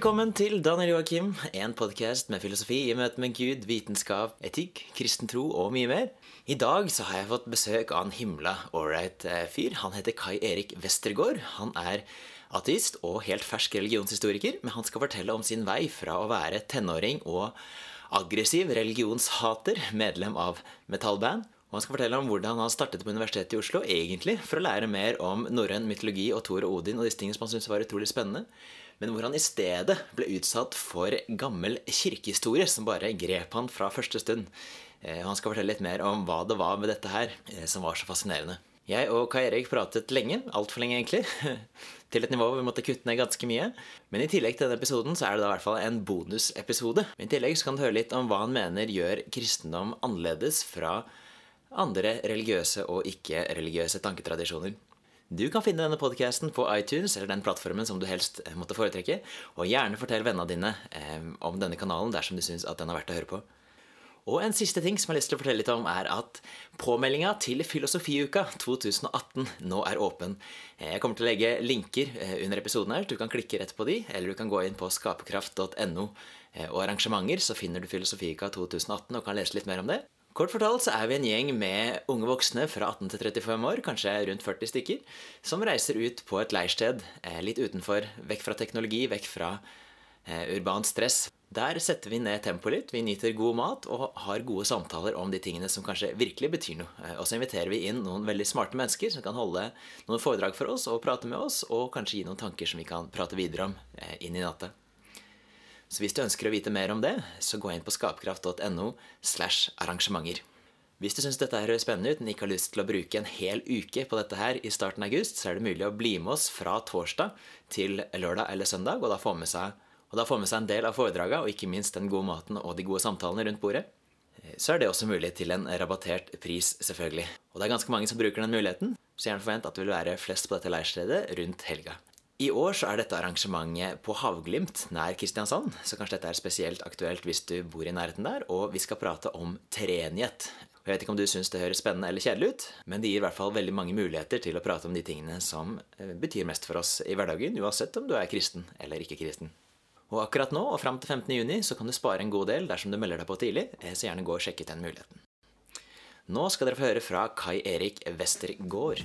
Velkommen til Daniel Joakim, en podkast med filosofi i møte med Gud, vitenskap, etikk, kristen tro og mye mer. I dag så har jeg fått besøk av en himla ålreit eh, fyr. Han heter Kai Erik Westergård. Han er ateist og helt fersk religionshistoriker, men han skal fortelle om sin vei fra å være tenåring og aggressiv religionshater, medlem av metallband, og han skal fortelle om hvordan han startet på Universitetet i Oslo egentlig for å lære mer om norrøn mytologi og Thor og Odin og disse tingene som han syntes var utrolig spennende, men hvor han i stedet ble utsatt for gammel kirkehistorie som bare grep han fra første stund. Eh, Han skal fortelle litt mer om hva det var med dette her eh, som var så fascinerende. Jeg og Kai Erik pratet lenge, altfor lenge egentlig, til et nivå hvor vi måtte kutte ned ganske mye. Men i tillegg til denne episoden så er det da i hvert fall en bonusepisode. I tillegg så kan du høre litt om hva han mener gjør kristendom annerledes fra andre religiøse og ikke-religiøse tanketradisjoner. Du kan finne denne podcasten på iTunes eller den plattformen som du helst eh, måtte foretrekke, og gjerne fortell vennene dine eh, om denne kanalen dersom du syns den er verdt å høre på. Og en siste ting som jeg har lyst til å fortelle litt om, er at påmeldinga til Filosofiuka 2018 nå er åpen. Eh, Jeg kommer til å legge linker eh, under episoden her, du kan klikke rett på de, eller du kan gå inn på skaperkraft.no og arrangementer, så finner du Filosofiuka 2018 og kan lese litt mer om det. Kort fortalt så er vi en gjeng med unge voksne fra 18 til 35 år, kanskje rundt 40 stykker, som reiser ut på et leirsted eh, litt utenfor, vekk fra teknologi, vekk fra eh, urbant stress. Der setter vi ned tempoet litt, vi nyter god mat og har gode samtaler om de tingene som kanskje virkelig betyr noe. Eh, Og så inviterer vi inn noen veldig smarte mennesker som kan holde noen foredrag for oss og prate med oss, og kanskje gi noen tanker som vi kan prate videre om eh, inn i natta. Så hvis du ønsker å vite mer om det, så gå inn på skapkraft.no slash arrangementer. Hvis du syns dette høres spennende ut, men ikke har lyst til å bruke en hel uke på dette her i starten av august, så er det mulig å bli med oss fra torsdag til lørdag eller søndag, og da få med seg, få med seg en del av foredraga, og ikke minst den gode maten og de gode samtalene rundt bordet. Så er det også mulig til en rabattert pris, selvfølgelig. Og det er ganske mange som bruker den muligheten, så gjerne forvent at det vil være flest på dette leirstedet rundt helga. I år så er dette arrangementet på Havglimt nær Kristiansand, så kanskje dette er spesielt aktuelt hvis du bor i nærheten der, og vi skal prate om treenighet. Jeg vet ikke om du syns det høres spennende eller kjedelig ut, men det gir i hvert fall veldig mange muligheter til å prate om de tingene som eh, betyr mest for oss i hverdagen, uansett om du er kristen eller ikke kristen. Og akkurat nå og fram til 15. juni så kan du spare en god del dersom du melder deg på tidlig, eh, så gjerne gå og sjekk ut den muligheten. Nå skal dere få høre fra Kai Erik Westergård.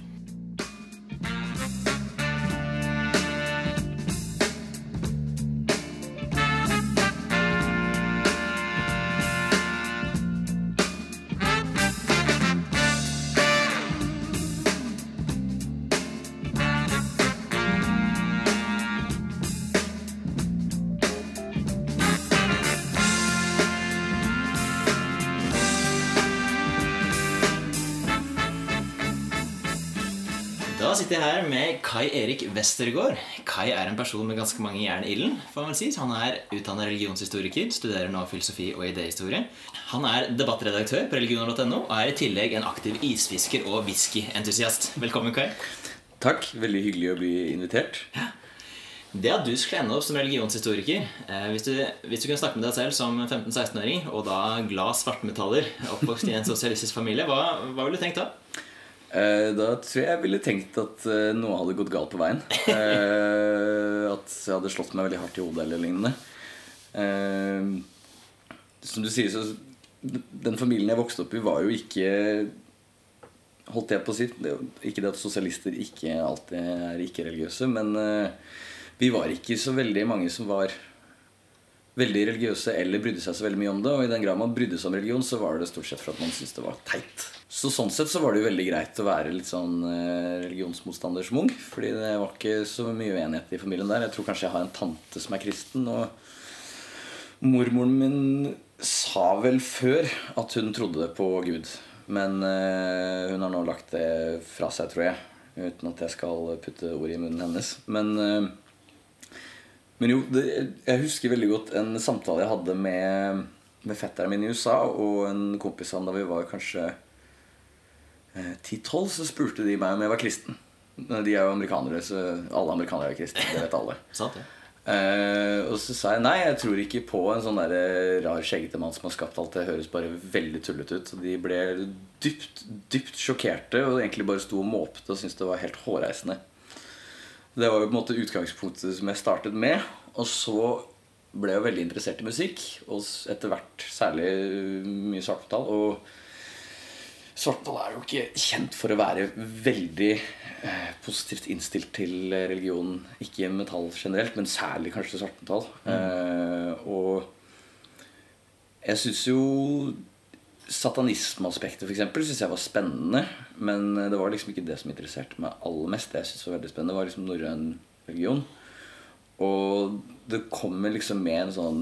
Her med Kai Erik Westergård. Kai er en person med ganske mange jern i ilden. får man si. Han er utdannet religionshistoriker, studerer nå filosofi og idéhistorie. Han er debattredaktør på religioner.no og er i tillegg en aktiv isfisker og whiskyentusiast. Velkommen, Kai. Takk. Veldig hyggelig å bli invitert. Det at du skulle ende opp som religionshistoriker eh, hvis, du, hvis du kunne snakke med deg selv som 15-16-åring, og da glad svartmetaller, oppvokst i en sosialistisk familie, hva, hva ville du tenkt da? Eh, Da tror jeg jeg ville tenkt at eh, noe hadde gått galt på veien. Eh, At jeg hadde slått meg veldig hardt i hodet eller lignende. Som du sier, så Den familien jeg vokste opp i, var jo ikke Holdt jeg på å si det, Ikke det at sosialister ikke alltid er ikke-religiøse, men vi var ikke så veldig mange som var veldig religiøse eller brydde seg så veldig mye om det. Og i den grad man brydde seg om religion, så var det stort sett for at man syntes det var teit. Så sånn sett så var det jo veldig greit å være litt sånn eh, religionsmotstander som ung. Fordi det var ikke så mye uenighet i familien der. Jeg tror kanskje jeg har en tante som er kristen. Og mormoren min sa vel før at hun trodde på Gud. Men eh, hun har nå lagt det fra seg, tror jeg. Uten at jeg skal putte ord i munnen hennes. Men eh, men jo, det, jeg husker veldig godt en samtale jeg hadde med, med fetteren min i USA og en kompis av ham da vi var kanskje eh, 10-12, så spurte de meg om jeg var kristen. De er jo amerikanere, så alle amerikanere er kristne. Det vet alle. Sant ja. Eh, og så sa jeg nei, jeg tror ikke på en sånn der eh, rar, skjeggete mann som har skapt alt. Det høres bare veldig tullete ut. Og de ble dypt, dypt sjokkerte og egentlig bare sto og måpte og syntes det var helt hårreisende. Det var jo på en måte utgangspunktet som jeg startet med. Og så ble jeg veldig interessert i musikk, og etter hvert særlig mye svartmetall. Og svartmetall er jo ikke kjent for å være veldig eh, positivt innstilt til religion. Ikke metall generelt, men særlig kanskje svartmetall. Eh, og jeg syns jo Satanismeaspektet for eksempel, synes jeg var spennende. Men det var liksom ikke det som interesserte meg aller mest. Det jeg synes var veldig spennende, var liksom norrøn religion. Og det kommer liksom med en sånn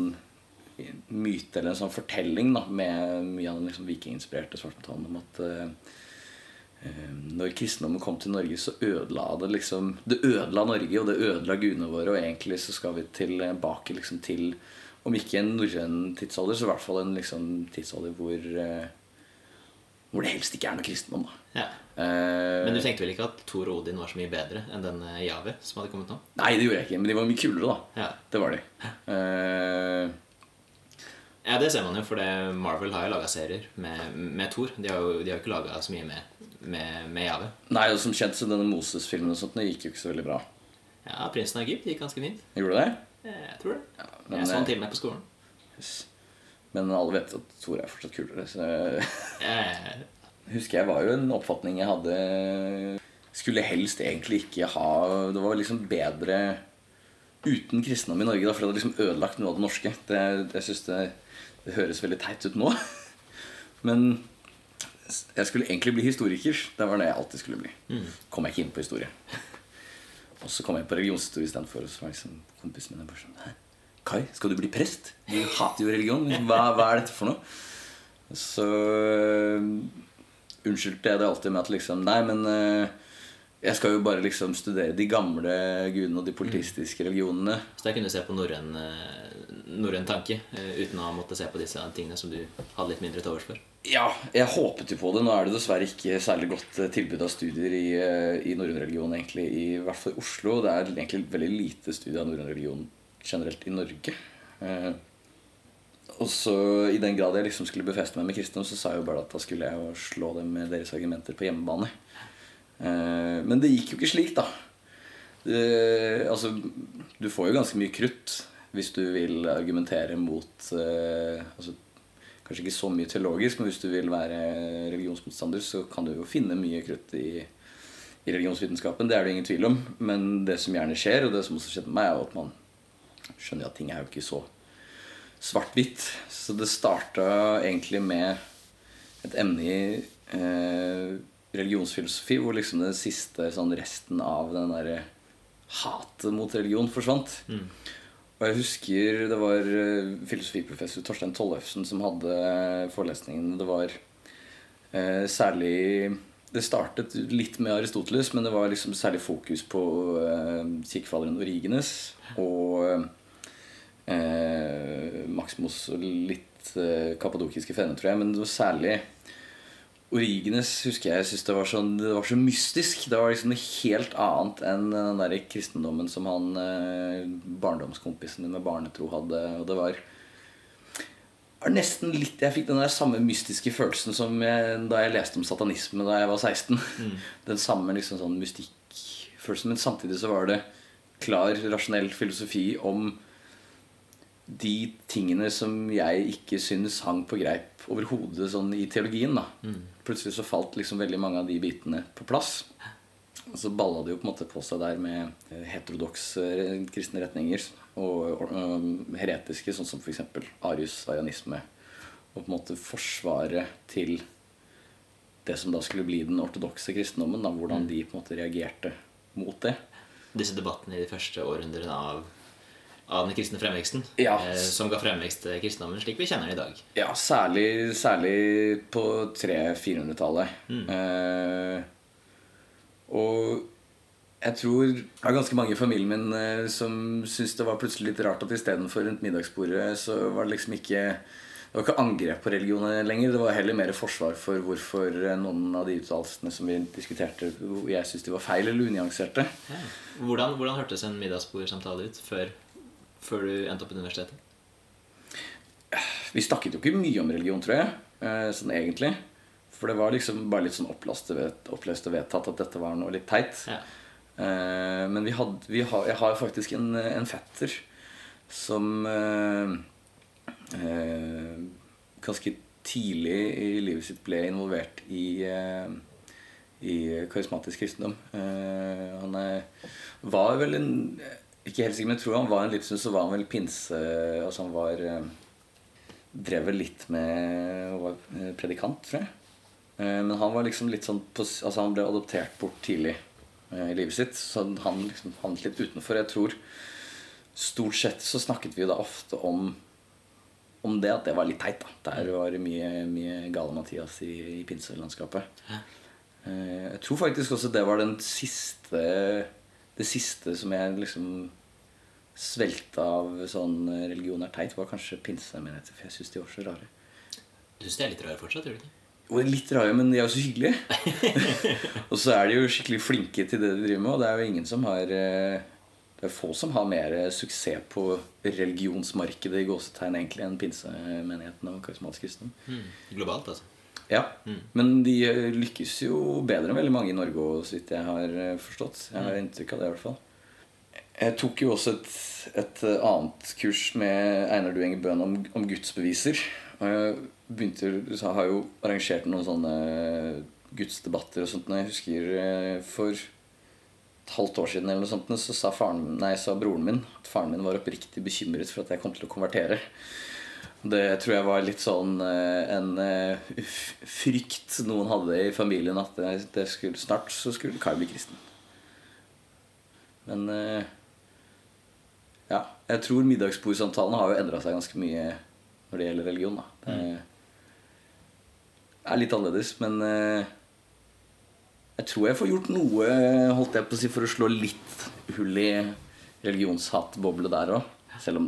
myte eller en sånn fortelling da, med mye av den liksom vikinginspirerte svartmetallen om at eh, eh, når kristendommen kom til Norge, så ødela det liksom Det ødela Norge, og det ødela gudene våre, og egentlig så skal vi tilbake liksom til om ikke en norrøn tidsalder, så i hvert fall en liksom tidsalder hvor eh, Hvor det helst ikke er noe kristendom. Ja. Uh, Men du tenkte vel ikke at Thor og Odin var så mye bedre enn den eh, Jave som hadde kommet nå? Nei, det gjorde jeg ikke, men de var mye kulere, da. Ja. Det var de. Uh, ja, det ser man jo, for det Marvel har jo laga serier med, med Thor. De har jo, de har jo ikke laga så mye med, med, med Jave. nei, og som kjent så denne Moses-filmen og sånt det gikk jo ikke så veldig bra. Ja, Prinsen av Egypt gikk ganske fint. Gjorde det? Jeg tror det. Ja, men, jeg så han eh, til meg på skolen. yes. men alle vet at Thor er fortsatt kulere. Så Eh, husker jeg var jo en oppfatning jeg hadde Skulle helst egentlig ikke ha Det var liksom bedre uten kristendom i Norge, da, for det hadde liksom ødelagt noe av det norske. Det, jeg synes det, det høres veldig teit ut nå. Men jeg skulle egentlig bli historiker. Det var det jeg alltid skulle bli. Kom jeg ikke inn på historie. Og så kom jeg på religionshistorie istedenfor. Og så var liksom kompisen min er bare sånn Hæ? Kai, skal du bli prest? Du hater jo religion. Hva, hva er dette for noe? Så øh, unnskyldte jeg det alltid med at liksom Nei, men øh, jeg skal jo bare liksom studere de gamle gudene og de politistiske religionene. så der kunne du se på norrøn eh, tanke eh, uten å måtte se på disse tingene som du hadde litt mindre til overs for. Ja, jeg håpet jo på det. Nå er det dessverre ikke særlig godt eh, tilbud av studier i, i norrøn religion, egentlig, i hvert fall i Oslo. Det er egentlig veldig lite studie av norrøn religion generelt i Norge. Og så I den grad jeg liksom skulle befeste meg med kristendom, så sa jeg jo bare at da skulle jeg jo slå dem med deres argumenter på hjemmebane. Eh, men det gikk jo ikke slik, da. Det, altså, du får jo ganske mye krutt hvis du vil argumentere mot eh, altså, Kanskje ikke så mye teologisk, men hvis du vil være religionsmotstander, så kan du jo finne mye krutt i, i religionsvitenskapen. Det er det ingen tvil om. Men det som gjerne skjer, og det som også skjedde med meg, er at man skjønner at ting er jo ikke så svart-hvitt. Så det starta egentlig med et emne i eh, religionsfilosofi, hvor liksom den siste sånn resten av den derre hatet mot religion forsvant. Og jeg husker det var eh, filosofiprofessor Torstein Tollefsen som hadde forelesningen. Det var eh, særlig Det startet litt med Aristoteles, men det var liksom særlig fokus på eh, kirkefaderen Origenes og eh, Maximus og litt eh, kappadokiske fedrene, tror jeg. Men det var særlig Origenes husker jeg, synes det var, sånn, det var så mystisk. Det var liksom noe helt annet enn den der kristendommen som han eh, barndomskompisen din med barnetro hadde. Og det var, var nesten litt Jeg fikk den der samme mystiske følelsen som jeg, da jeg leste om satanisme da jeg var 16. Den samme liksom sånn mystikkfølelsen. Men samtidig så var det klar, rasjonell filosofi om de tingene som jeg ikke syns hang på greip overhodet sånn i teologien. da Plutselig så falt liksom veldig mange av de bitene på plass. Og så balla det jo på en måte på seg der med eh, heterodokse eh, kristne retninger og, og heretiske, sånn som f.eks. arius-arianisme. Og på en måte forsvaret til det som da skulle bli den ortodokse kristendommen. Da, hvordan de på en måte reagerte mot det. Disse debattene i de første århundrene av, av den kristne fremveksten, Ja. eh, som ga fremvekst til kristendommen slik vi kjenner den i dag. Ja, særlig, særlig på 300-400-tallet. Eh, og jeg tror det er ganske mange i familien min eh, som syntes det var plutselig litt rart at istedenfor rundt middagsbordet så var det liksom ikke det var ikke angrep på religionen lenger. Det var heller mer forsvar for hvorfor eh, noen av de uttalelsene som vi diskuterte, jeg syntes de var feil eller unyanserte. Ja. Hvordan, hvordan hørtes en middagsbordsamtale ut før, før du endte opp på universitetet? Vi snakket jo ikke mye om religion, tror jeg. eh, Sånn egentlig. For det var liksom bare litt sånn opplest og vedtatt at dette var noe litt teit. Ja. Eh, men vi hadde, vi har, jeg har faktisk en, en fetter som eh, eh, ganske tidlig i livet sitt ble involvert i, eh, i karismatisk kristendom. Eh, han er, var vel en Ikke helt sikker, men jeg tror han var en livssyns, så var han vel pinse Altså han var eh, Drev vel litt med var eh, predikant, tror jeg. Eh, Men han var liksom litt sånn Altså han ble adoptert bort tidlig i livet sitt. Så han liksom havnet litt utenfor. Jeg tror Stort sett så snakket vi jo da ofte om om det at det var litt teit. da Der var det mye, mye gale Mathias i, i pinselandskapet. Jeg tror faktisk også det var den siste det siste som jeg liksom svelta av sånn religion er teit, var kanskje pinsemenigheter. For jeg syns de var så rare. Du syns de er litt rare fortsatt? gjør du ikke? Er litt rare, men de er jo så hyggelige. og så er de jo skikkelig flinke til det de driver med. Og det er jo ingen som har eh, Det er få som har mer suksess på religionsmarkedet i gåsetegn egentlig enn pinsemenigheten og karismatisk kristendom. Mm. Globalt, altså. Ja, men de eh, lykkes jo bedre enn veldig mange i Norge, så vidt jeg har eh, forstått. Jeg har inntrykk av det, i hvert fall. Jeg tok jo også et, et eh, annet kurs med Einar Duenger Bøhn om, om gudsbeviser. Og jeg begynte, så har jo arrangert noen sånne gudsdebatter og sånt. Når jeg husker for et halvt år siden eller noe sånt, så sa, faren, nei, sa broren min at faren min var oppriktig bekymret for at jeg kom til å konvertere. Det tror jeg var litt sånn eh, en eh, frykt noen hadde i familien at det, skulle, snart så skulle Kai bli kristen. Men eh, ja, jeg tror middagsbordsamtalene har jo endra seg ganske mye når det gjelder religion. da. Det er litt annerledes, men jeg tror jeg får gjort noe holdt jeg på å si, for å slå litt hull i religionshatboble der òg. Selv om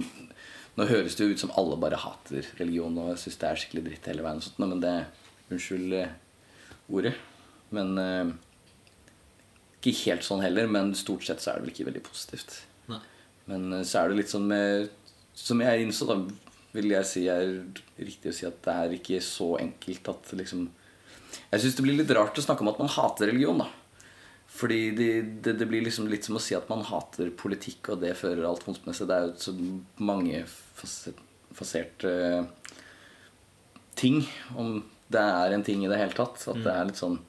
nå høres det jo ut som alle bare hater religion og syns det er skikkelig dritt hele veien. Og sånt, men det Unnskyld eh, ordet. Men eh, ikke helt sånn heller, men stort sett så er det vel ikke veldig positivt. Nei. Men eh, så er det litt sånn med Som jeg innså, da vil jeg si er riktig å si at det er ikke så enkelt at liksom Jeg syns det blir litt rart å snakke om at man hater religion, da. Fordi det, det, det blir liksom litt som å si at man hater politikk, og det fører alt vondt med seg. Det er jo så mange faserte faserte ting, om det er en ting i det hele tatt. At det er litt sånn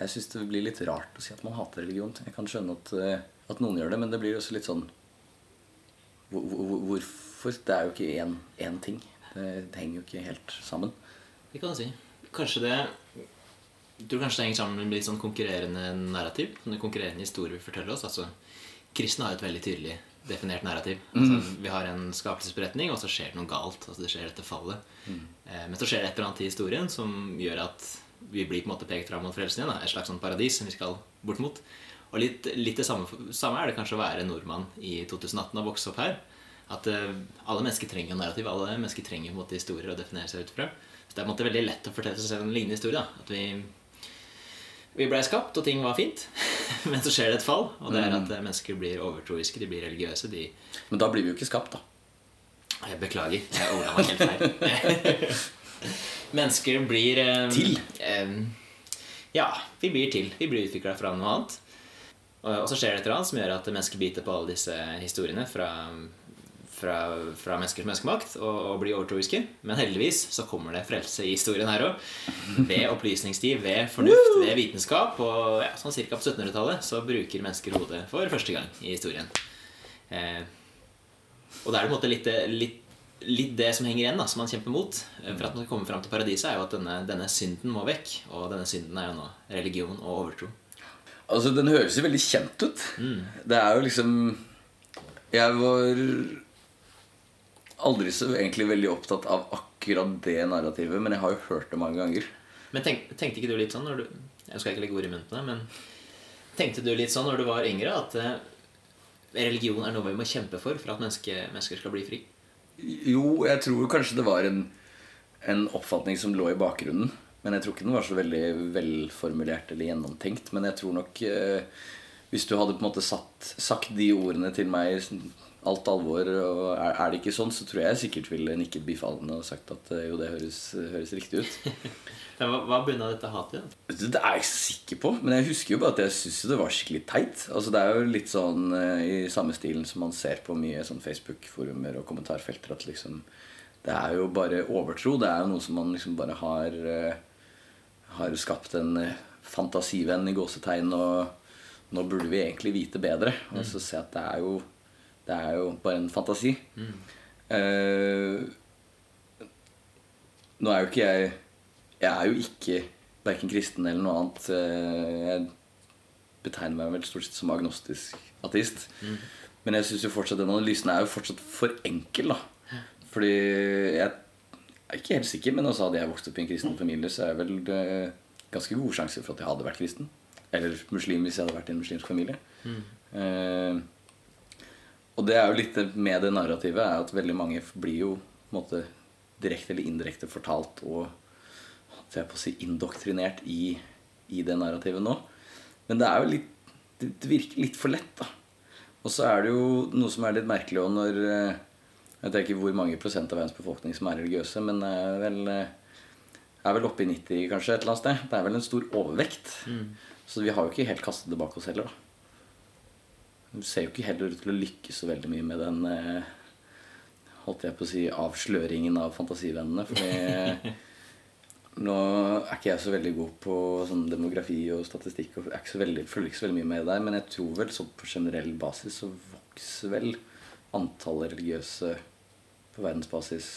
Jeg syns det blir litt rart å si at man hater religion. Jeg kan skjønne at, uh, at noen gjør det, men det blir også litt sånn hvor, hvor, Hvorfor? Det er jo ikke én, én ting. Det, det henger jo ikke helt sammen. Det kan du si. Kanskje det jeg tror kanskje det henger sammen med litt sånn konkurrerende narrativ. Sånne konkurrerende historier vi forteller oss. Altså, Kristne har et veldig tydelig definert narrativ. Altså, vi har en skapelsesberetning, og så skjer det noe galt. Altså, det skjer dette fallet. Mm. men så skjer det et eller annet i historien som gjør at vi blir på en måte pekt fram mot frelsen igjen. Da. Et slags sånn paradis som vi skal bort mot. Og litt, litt det samme, samme er det kanskje å være nordmann i 2018 og vokse opp her. At uh, alle mennesker trenger jo narrativ. Alle mennesker trenger på en måte historier å definere seg ut fra. Så det er på en måte veldig lett å fortelle seg selv en lignende historie. Da. At vi, vi ble skapt, og ting var fint. Men så skjer det et fall. Og det er at eh, mennesker blir overtroiske, de blir religiøse. De Men da blir vi jo ikke skapt, da. jeg Beklager, jeg ordna meg helt feil. Mennesker blir um, Til? Um, ja, vi blir til. Vi blir utvikla fra noe annet. Og, og så skjer det et eller annet som gjør at mennesker biter på alle disse historiene fra, fra, fra menneskers menneskemakt og, og blir overtroiske. Men heldigvis så kommer det frelse i historien her òg. Ved opplysningstid, ved fornuft, ved vitenskap. Og ja, sånn ca. på 1700-tallet så bruker mennesker hodet for første gang i historien. Eh, og det er på en måte litt, litt, litt det som henger igjen, da, som man kjemper mot. eh, For at man skal komme fram til paradiset, er jo at denne, denne synden må vekk. Og denne synden er jo nå religion og overtro. Altså, Den høres jo veldig kjent ut. Det er jo liksom Jeg var aldri så egentlig veldig opptatt av akkurat det narrativet, men jeg har jo hørt det mange ganger. Men tenk, tenkte ikke du litt sånn når du Jeg skal ikke legge ord i munnen på deg, men tenkte du litt sånn når du var yngre, at eh, religion er noe vi må kjempe for for at menneske, mennesker skal bli fri? Jo, jeg tror kanskje det var en, en oppfatning som lå i bakgrunnen. Men jeg tror ikke den var så veldig velformulert eller gjennomtenkt. Men jeg tror nok eh, hvis du hadde på en måte satt, sagt de ordene til meg alt alvor, og er, er det ikke sånn, så tror jeg sikkert ville nikket bifallende og sagt at eh, jo, det høres, høres riktig ut. Hva hva bunna dette hatet i? da? Det er jeg ikke så sikker på, men jeg husker jo bare at jeg syntes det var skikkelig teit. Altså Det er jo litt sånn eh, i samme stilen som man ser på mye sånn Facebook-forumer og kommentarfelter, at liksom Det er jo bare overtro. Det er jo noe som man liksom bare har eh, Har skapt en fantasivenn i gåsetegn, og nå burde vi egentlig vite bedre. Og så se at det er jo Det er jo bare en fantasi. Eh, nå er jo ikke jeg Jeg er jo ikke verken kristen eller noe annet. Eh, Jeg betegner meg vel stort sett som agnostisk ateist. Men jeg syns fortsatt den analysen er jo fortsatt for enkel, da. Fordi jeg er ikke helt sikker, men også hadde jeg vokst opp i en kristen familie, så er jeg vel det ganske gode sjanser for at jeg hadde vært kristen. Eller muslim hvis jeg hadde vært i en muslimsk familie. Eh, og det er jo litt med det narrativet er at veldig mange blir jo på en måte direkte eller indirekte fortalt og jeg på å si, indoktrinert i, i det narrativet nå. Men det er jo litt Det, virker litt for lett, da. Og så er det jo noe som er litt merkelig òg når eh, Jeg vet ikke hvor mange prosent av verdens befolkning som er religiøse, men det er vel, eh, er vel oppe i 90 kanskje et eller annet sted. Det er vel en stor overvekt. Så vi har jo ikke helt kastet det bak oss heller, da. Du ser jo ikke heller ut til å lykkes så veldig mye med den eh, holdt jeg på å si, avsløringen av fantasivennene. Fordi nå er ikke jeg så veldig god på sånn demografi og statistikk. og er ikke så veldig, følger ikke så veldig mye med der, Men jeg tror vel så på generell basis så vokser vel antallet religiøse på verdensbasis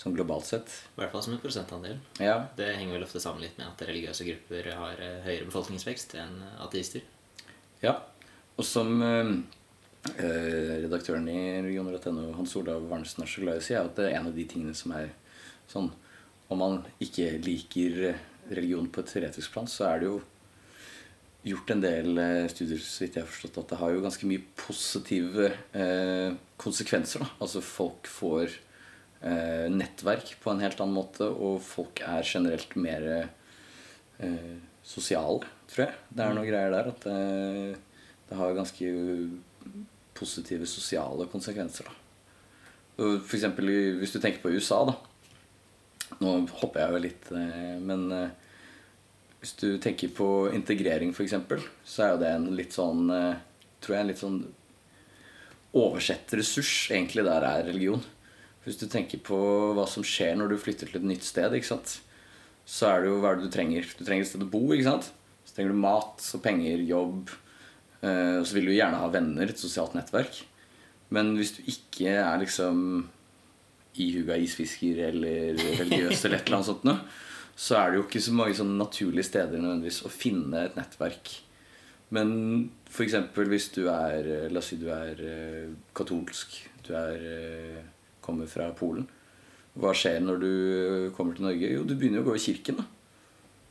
sånn globalt sett. I hvert fall som en prosentandel. Ja, Det henger vel ofte sammen litt med at religiøse grupper har eh, høyere befolkningsvekst enn ateister. Ja, og som eh, eh, redaktøren i regioner.no, Hans Olav Warnesen, er så glad i å si, er at det er en av de tingene som er sånn Om man ikke liker religion på et teoretisk plan, så er det jo gjort en del eh, studier så vidt jeg har forstått, at det har jo ganske mye positive eh, konsekvenser. Da. Altså folk får eh, nettverk på en helt annen måte, og folk er generelt mer eh, sosiale, tror jeg. Det er noe greier der at det, har ganske positive sosiale konsekvenser. Da. Eksempel hvis du tenker på USA, da. Nå hopper jeg jo litt, eh, men eh, hvis du tenker på integrering, f.eks., så er jo det en litt sånn eh, Tror jeg en litt sånn oversett ressurs, egentlig, der er religion. Hvis du tenker på hva som skjer når du flytter til et nytt sted, ikke sant? så er det jo hva er det du trenger. Du trenger et sted å bo, ikke sant? Så trenger du mat og penger, jobb. Eh, Og så vil du gjerne ha venner, et sosialt nettverk. Men hvis du ikke er liksom ihuga isfisker eller religiøs eller et eller annet sånt noe, så er det jo ikke så mange sånne naturlige steder nødvendigvis å finne et nettverk. Men f.eks. hvis du er La oss si du er eh, katolsk, du er, eh, kommer fra Polen. Hva skjer når du kommer til Norge? Jo, du begynner jo å gå i kirken. da.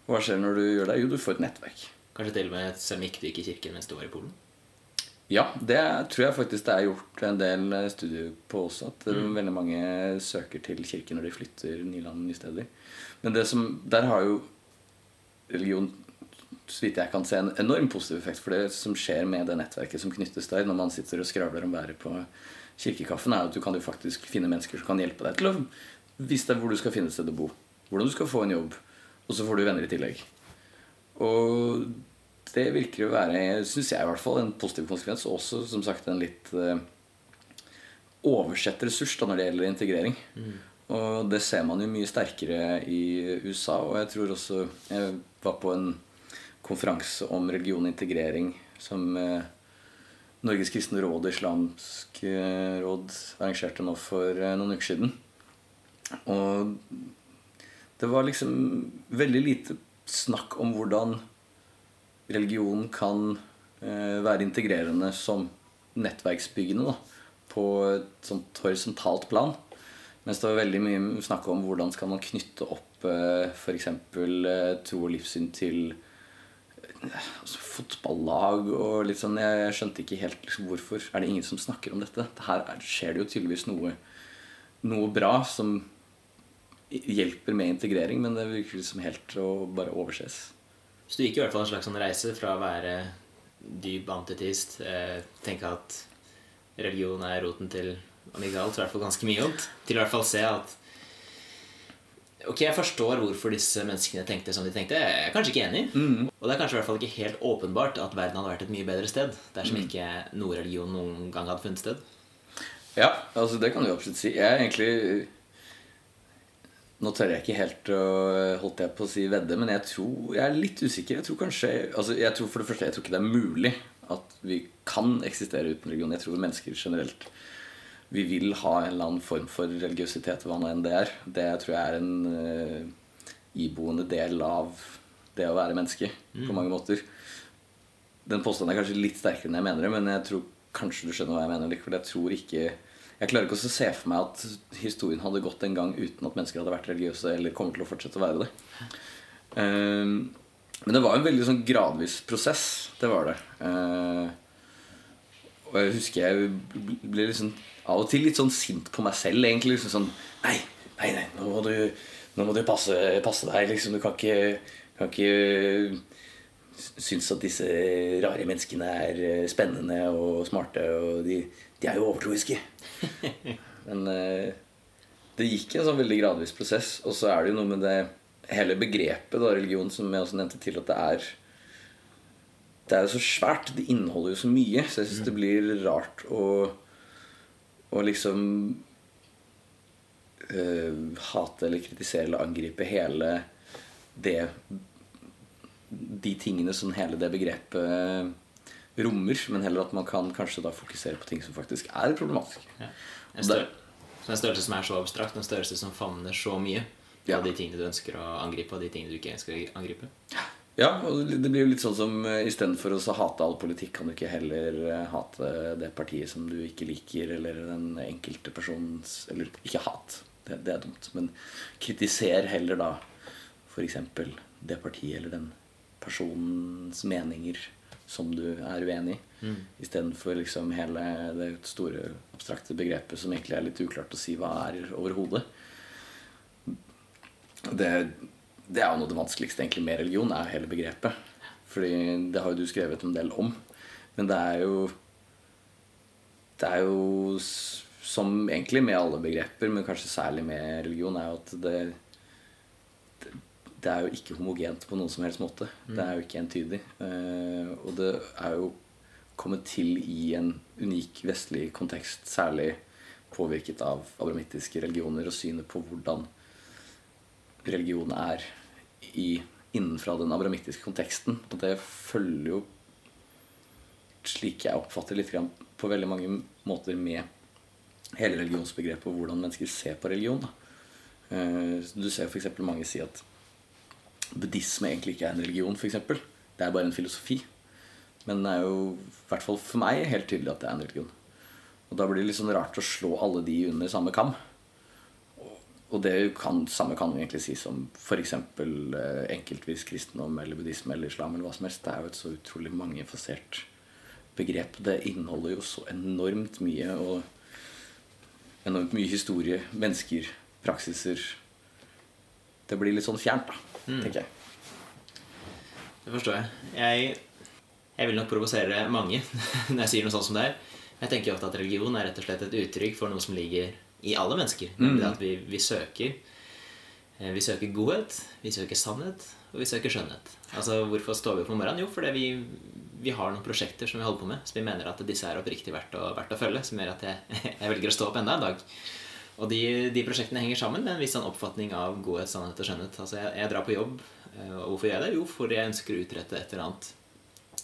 Hva skjer når du gjør det? Jo, du får et nettverk. Kanskje til og med ikke du gikk i kirken mens du var i Polen. Ja, det tror jeg faktisk det er gjort en del eh, studier på også. At mm. veldig mange søker til kirken når de flytter nye land, nye steder. Men det som, der har jo religion så vidt jeg kan se, en enorm positiv effekt. For det som skjer med det nettverket som knyttes der når man sitter og skravler om været på kirkekaffen, er at du kan jo faktisk finne mennesker som kan hjelpe deg til å vise deg hvor du skal finne et sted å bo. Hvordan du skal få en jobb. Og så får du venner i tillegg. Og det virker å være, syns jeg i hvert fall, en positiv konsekvens. Og også som sagt en litt eh, oversett ressurs da, når det gjelder integrering. Og det ser man jo mye sterkere i USA. Og jeg tror også Jeg var på en konferanse om religion og integrering som eh, Norges kristne råd og Islamsk eh, råd arrangerte nå for noen uker siden. Og det var liksom veldig lite snakk om hvordan religion kan eh, være integrerende som nettverksbyggende da, på et sånt horisontalt plan. Mens det var veldig mye snakk om hvordan skal man knytte opp eh, f.eks. Eh, tro og livssyn til altså, fotballag og litt sånn. Jeg, skjønte ikke helt liksom, hvorfor er det ingen som snakker om dette. Her er, skjer det jo tydeligvis noe, noe bra som hjelper med integrering, men det virker som helt å bare overses. Så du gikk i hvert fall en slags sånn reise fra å være dyp antitist, Eh, tenke at religion er roten til om ikke alt, så i hvert fall ganske mye ondt. Til i hvert fall se at Ok, jeg forstår hvorfor disse menneskene tenkte som de tenkte. Jeg er kanskje ikke enig. Og det er kanskje i hvert fall ikke helt åpenbart at verden hadde vært et mye bedre sted dersom ikke noe religion noen gang hadde funnet sted. Ja, altså det kan du absolutt si. Jeg er egentlig Nå tør jeg ikke helt å holdt jeg på å si vedde, men jeg tror jeg er litt usikker. Jeg tror kanskje altså jeg tror For det første, jeg tror ikke det er mulig at vi kan eksistere uten religion. Jeg tror mennesker generelt vi vil ha en eller annen form for religiøsitet, hva nå enn det er. Det tror jeg er en uh, iboende del av det å være menneske på mange måter. Den påstanden er kanskje litt sterkere enn jeg mener det, men jeg tror kanskje du skjønner hva jeg mener. Jeg tror ikke Jeg klarer ikke å se for meg at historien hadde gått en gang uten at mennesker hadde vært religiøse eller kommer til å fortsette å være det. Um, men det var en veldig sånn gradvis prosess. Det var det. Uh, og jeg husker jeg ble liksom av og til litt sånn sint på meg selv, egentlig. Liksom sånn Nei, nei, nei, nå må du, nå må du passe, passe, deg, liksom. Du kan ikke, kan ikke synes at disse rare menneskene er spennende og smarte. Og de, de er jo overtroiske. Men uh, det gikk en sånn veldig gradvis prosess. Og så er det jo noe med det hele begrepet da, religion, som jeg også nevnte til, at det er Det er jo så svært. Det inneholder jo så mye. Så jeg syns det blir rart å, å liksom uh, hate eller kritisere eller angripe hele det De tingene som hele det begrepet rommer, men heller at man kan kanskje da fokusere på ting som faktisk er problematisk. Ja. En, stør en størrelse som er så abstrakt, en størrelse som favner så mye Ja. av de tingene du ønsker å angripe, og de tingene du ikke ønsker å angripe. Ja, og det blir jo litt sånn som uh, istedenfor å så hate all politikk, kan du ikke heller eh, hate det partiet som du ikke liker, eller den enkelte persons Eller ikke hat, det, det er dumt, men kritiser heller da f.eks. det partiet eller den personens meninger som du er uenig i. Mm. Istedenfor liksom hele det store abstrakte begrepet som egentlig er litt uklart å si hva er overhodet. Det, det er jo noe av det vanskeligste egentlig med religion, er hele begrepet. Fordi det har jo du skrevet en del om. Men det er jo Det er jo som egentlig med alle begreper, men kanskje særlig med religion, er jo at det det- er jo ikke homogent på noen som helst måte. Det er jo ikke entydig. Eh, og det er jo kommet til i en unik vestlig kontekst, særlig påvirket av abramittiske religioner og synet på hvordan religion er i, innenfra den abramittiske konteksten. Og det følger jo, slik jeg oppfatter litt grann, på veldig mange måter med hele religionsbegrepet og hvordan mennesker ser på religion. Da. Eh, Du ser f.eks. mange si at buddhisme egentlig ikke er en religion, f.eks. Det er bare en filosofi. Men det er jo, i hvert fall for meg, helt tydelig at det er en religion. Og da blir det litt sånn rart å slå alle de under samme kam. Og det kan, samme kan egentlig si som f.eks. Eh, enkeltvis kristendom eller buddhisme eller islam eller hva som helst. Det er jo et så utrolig mangefasert begrep. Det inneholder jo så enormt mye og enormt mye historie, mennesker, praksiser. Det blir litt sånn fjernt, da, tenker jeg. Det forstår jeg. jeg. Jeg vil nok provosere mange når jeg sier noe sånt som det her. Jeg tenker ofte at religion er rett og slett et uttrykk for noe som ligger i alle mennesker. Nemlig at vi, vi søker eh, Vi søker godhet, vi søker sannhet, og vi søker skjønnhet. Altså, Hvorfor står vi opp om morgenen? Jo, fordi vi, vi har noen prosjekter som vi holder på med, som vi mener at disse er oppriktig verdt å, verdt å følge, som gjør at jeg, jeg velger å stå opp enda en dag. Og de, de prosjektene henger sammen med en viss sånn oppfatning av godhet, sannhet og skjønnhet. Altså, jeg, jeg drar på jobb, eh, og hvorfor gjør jeg det? Jo, fordi jeg ønsker å utrette et eller annet.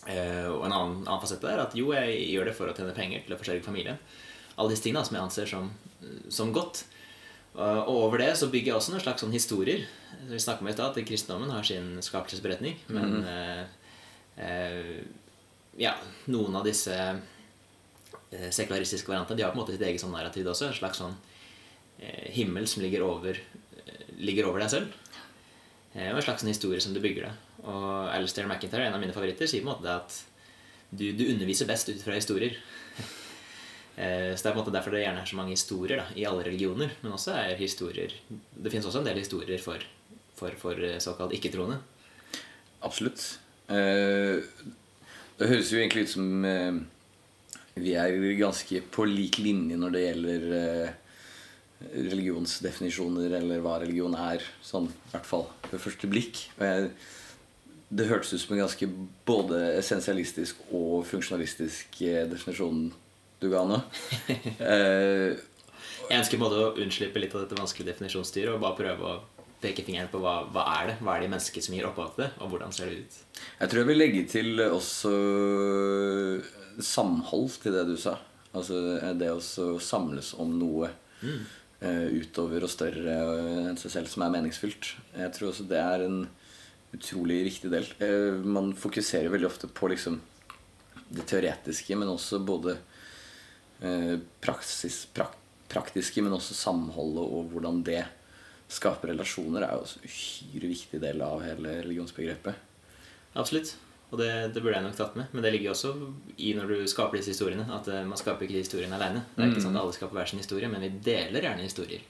Eh, og en annen, annen fasett er at jo, jeg gjør det for å tjene penger til å forsørge familien. Alle disse tingene som jeg anser som, som godt. Og over det så bygger jeg også noen slags sånn historier. Vi snakker om i stad at kristendommen har sin skapelsesberetning. Men eh, eh, ja, noen av disse eh, sekularistiske variantene De har på en måte sitt eget sånn narrativ også. En slags sånn eh, himmel som ligger over, eh, ligger over deg selv. Eh, og en slags sånn historie som du bygger deg. Og Alistair McIntyre, en av mine favoritter, sier på en måte at du, du underviser best ut fra historier. Eh, Så det er på en måte derfor det gjerne er så mange historier da, i alle religioner. Men også er historier Det finnes også en del historier for, for, for eh, såkalt ikke-troende. Absolutt. Eh, Det høres jo egentlig ut som eh, vi er ganske på lik linje når det gjelder eh, religionsdefinisjoner, eller hva religion er, sånn i hvert fall ved første blikk. Og jeg, det hørtes ut som en ganske både essensialistisk og funksjonalistisk eh, definisjon du ga nå. Eh, Jeg ønsker både å unnslippe litt av dette vanskelige definisjonsstyret og bare prøve å peke fingeren på hva, hva er det Hva er de mennesker som gir opphav til det, og hvordan ser det ut? Jeg tror jeg vil legge til også samhold til det du sa. Altså det å samles om noe eh, utover og større enn seg selv som er meningsfylt. Jeg tror også det er en utrolig viktig del. Eh, man fokuserer veldig ofte på liksom det teoretiske, men også både eh, praksis, prak, praktiske, men også samholdet og hvordan det skaper relasjoner, er jo også en uhyre viktig del av hele religionsbegrepet. Absolutt. Og det, det burde jeg nok tatt med. Men det ligger jo også i når du skaper disse historiene, at eh, man skaper ikke historiene aleine. Det er ikke sånn at alle skaper hver sin historie, men vi deler gjerne historier.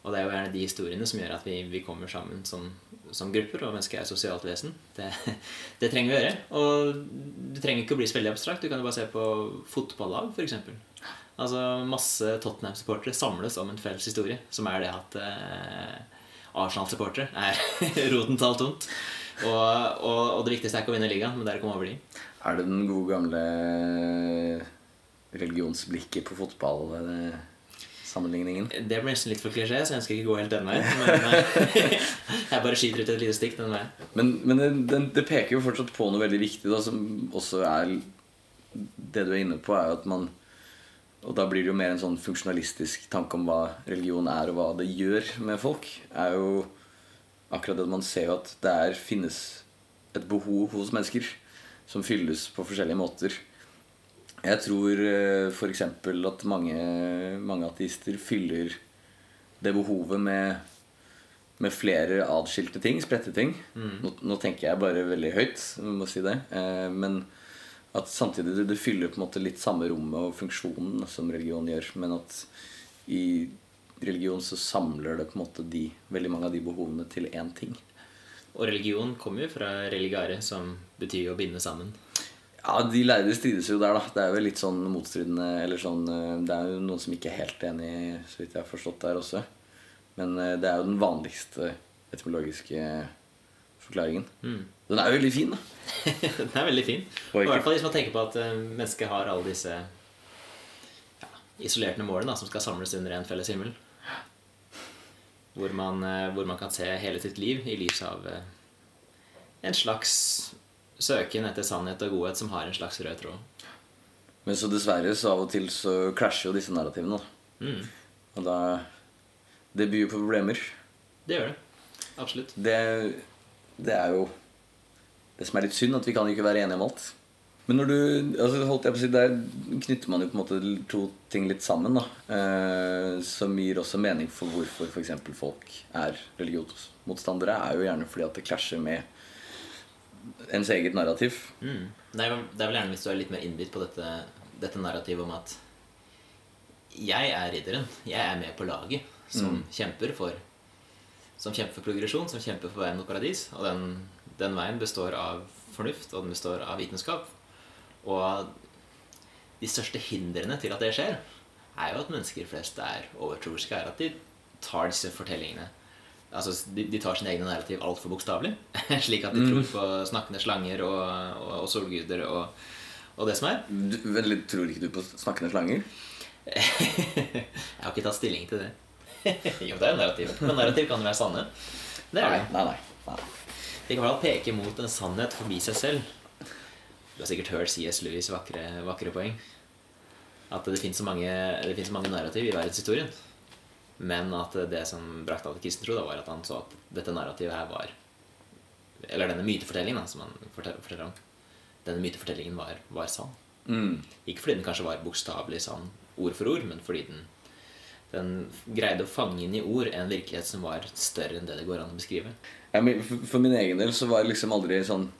Og det er jo gjerne de historiene som gjør at vi, vi kommer sammen som, som grupper, og mennesker er et sosialt vesen. Det, det trenger vi å gjøre. Og det trenger ikke å bli så veldig abstrakt. Du kan jo bare se på fotballag, f.eks. Altså masse Tottenham-supportere samles om en felles historie, som er det at eh, Arsenal-supportere er roten til alt ondt. Og, og, og det viktigste er ikke å vinne ligaen, men det er å komme over de. Er det den gode gamle religionsblikket på fotball? eh, Sammenligningen? Det blir nesten litt for klisjé, så jeg ønsker ikke å gå helt den veien. Men eh, jeg bare skyter ut et lite stikk den veien. Men, men det, det, det peker jo fortsatt på noe veldig viktig, da, som også er Det du er inne på, er jo at man Og da blir det jo mer en sånn funksjonalistisk tanke om hva religion er, og hva det gjør med folk. Er jo akkurat det man ser jo at det er, finnes et behov hos mennesker som fylles på forskjellige måter. Jeg tror f.eks. at mange, mange ateister fyller det behovet med, med flere atskilte ting, spredte ting. Nå, nå tenker jeg bare veldig høyt, må si det. Eh, men at samtidig det fyller på en måte litt samme rommet og funksjonen som religion gjør. Men at i religion så samler det på en måte de, veldig mange av de behovene til én ting. Og religion kommer jo fra religare, som betyr å binde sammen. Ja, De lærde strides jo der, da. Det er jo litt sånn motstridende eller sånn, eh, Det er jo noen som ikke er helt enig, så vidt jeg har forstått der også. Men eh, det er jo den vanligste etymologiske forklaringen. Den er jo veldig fin, da. Den er veldig fin. Og I hvert fall hvis man tenker på at eh, mennesket har alle disse ja, isolerte målene da, som skal samles under en felles himmel. Hvor man, eh, hvor man kan se hele sitt liv i lys av eh, en slags søken etter sannhet og godhet som har en slags rød tråd. Men så dessverre så av og til så klasjer jo disse narrativene. Mm, Og da Det byr på problemer. det gjør det. Absolutt. Det, det er jo det som er litt synd, at vi kan ikke være enige om alt. Men når du, altså holdt jeg på å si, der knytter man jo på en måte to ting litt sammen. da, eh, Som gir også mening for hvorfor f.eks. folk er religionsmotstandere. er jo gjerne fordi at det klasjer med ens eget narrativ. Mm. Det, er, det er vel gjerne hvis du er litt mer innbitt på dette, dette narrativet om at jeg er ridderen. Jeg er med på laget som kjemper for Som kjemper for progresjon, som kjemper for veien mot paradis. Og den, den veien består av fornuft, og den består av vitenskap. Og de største hindrene til at det skjer, er jo at mennesker flest er overtroiske. Er at de tar disse fortellingene Altså, de, de tar sine egne narrativ altfor bokstavelig. Slik at de tror på snakkende slanger og, og, og solguder og, og det som er. Du, vel, tror ikke du på snakkende slanger? Jeg har ikke tatt stilling til det. jo, det er jo narrativ. Men narrativ kan jo være sanne. Det er Nei, det. nei, nei. nei. De kan i hvert fall peke mot en sannhet forbi seg selv. Du har sikkert hørt C.S. Lewis' vakre, vakre poeng. At det finnes så mange, det finnes så mange narrativ i verdenshistorien. Men at det som brakte alle kristen tro, da, var at han så at dette narrativet her var Eller denne mytefortellingen da, som han forteller, om. Denne mytefortellingen var, var sann. Mm. Ikke fordi den kanskje var bokstavelig sann ord for ord, men fordi den, den greide å fange inn i ord en virkelighet som var større enn det det går an å beskrive. Ja, for, for min egen del så var det liksom aldri sånn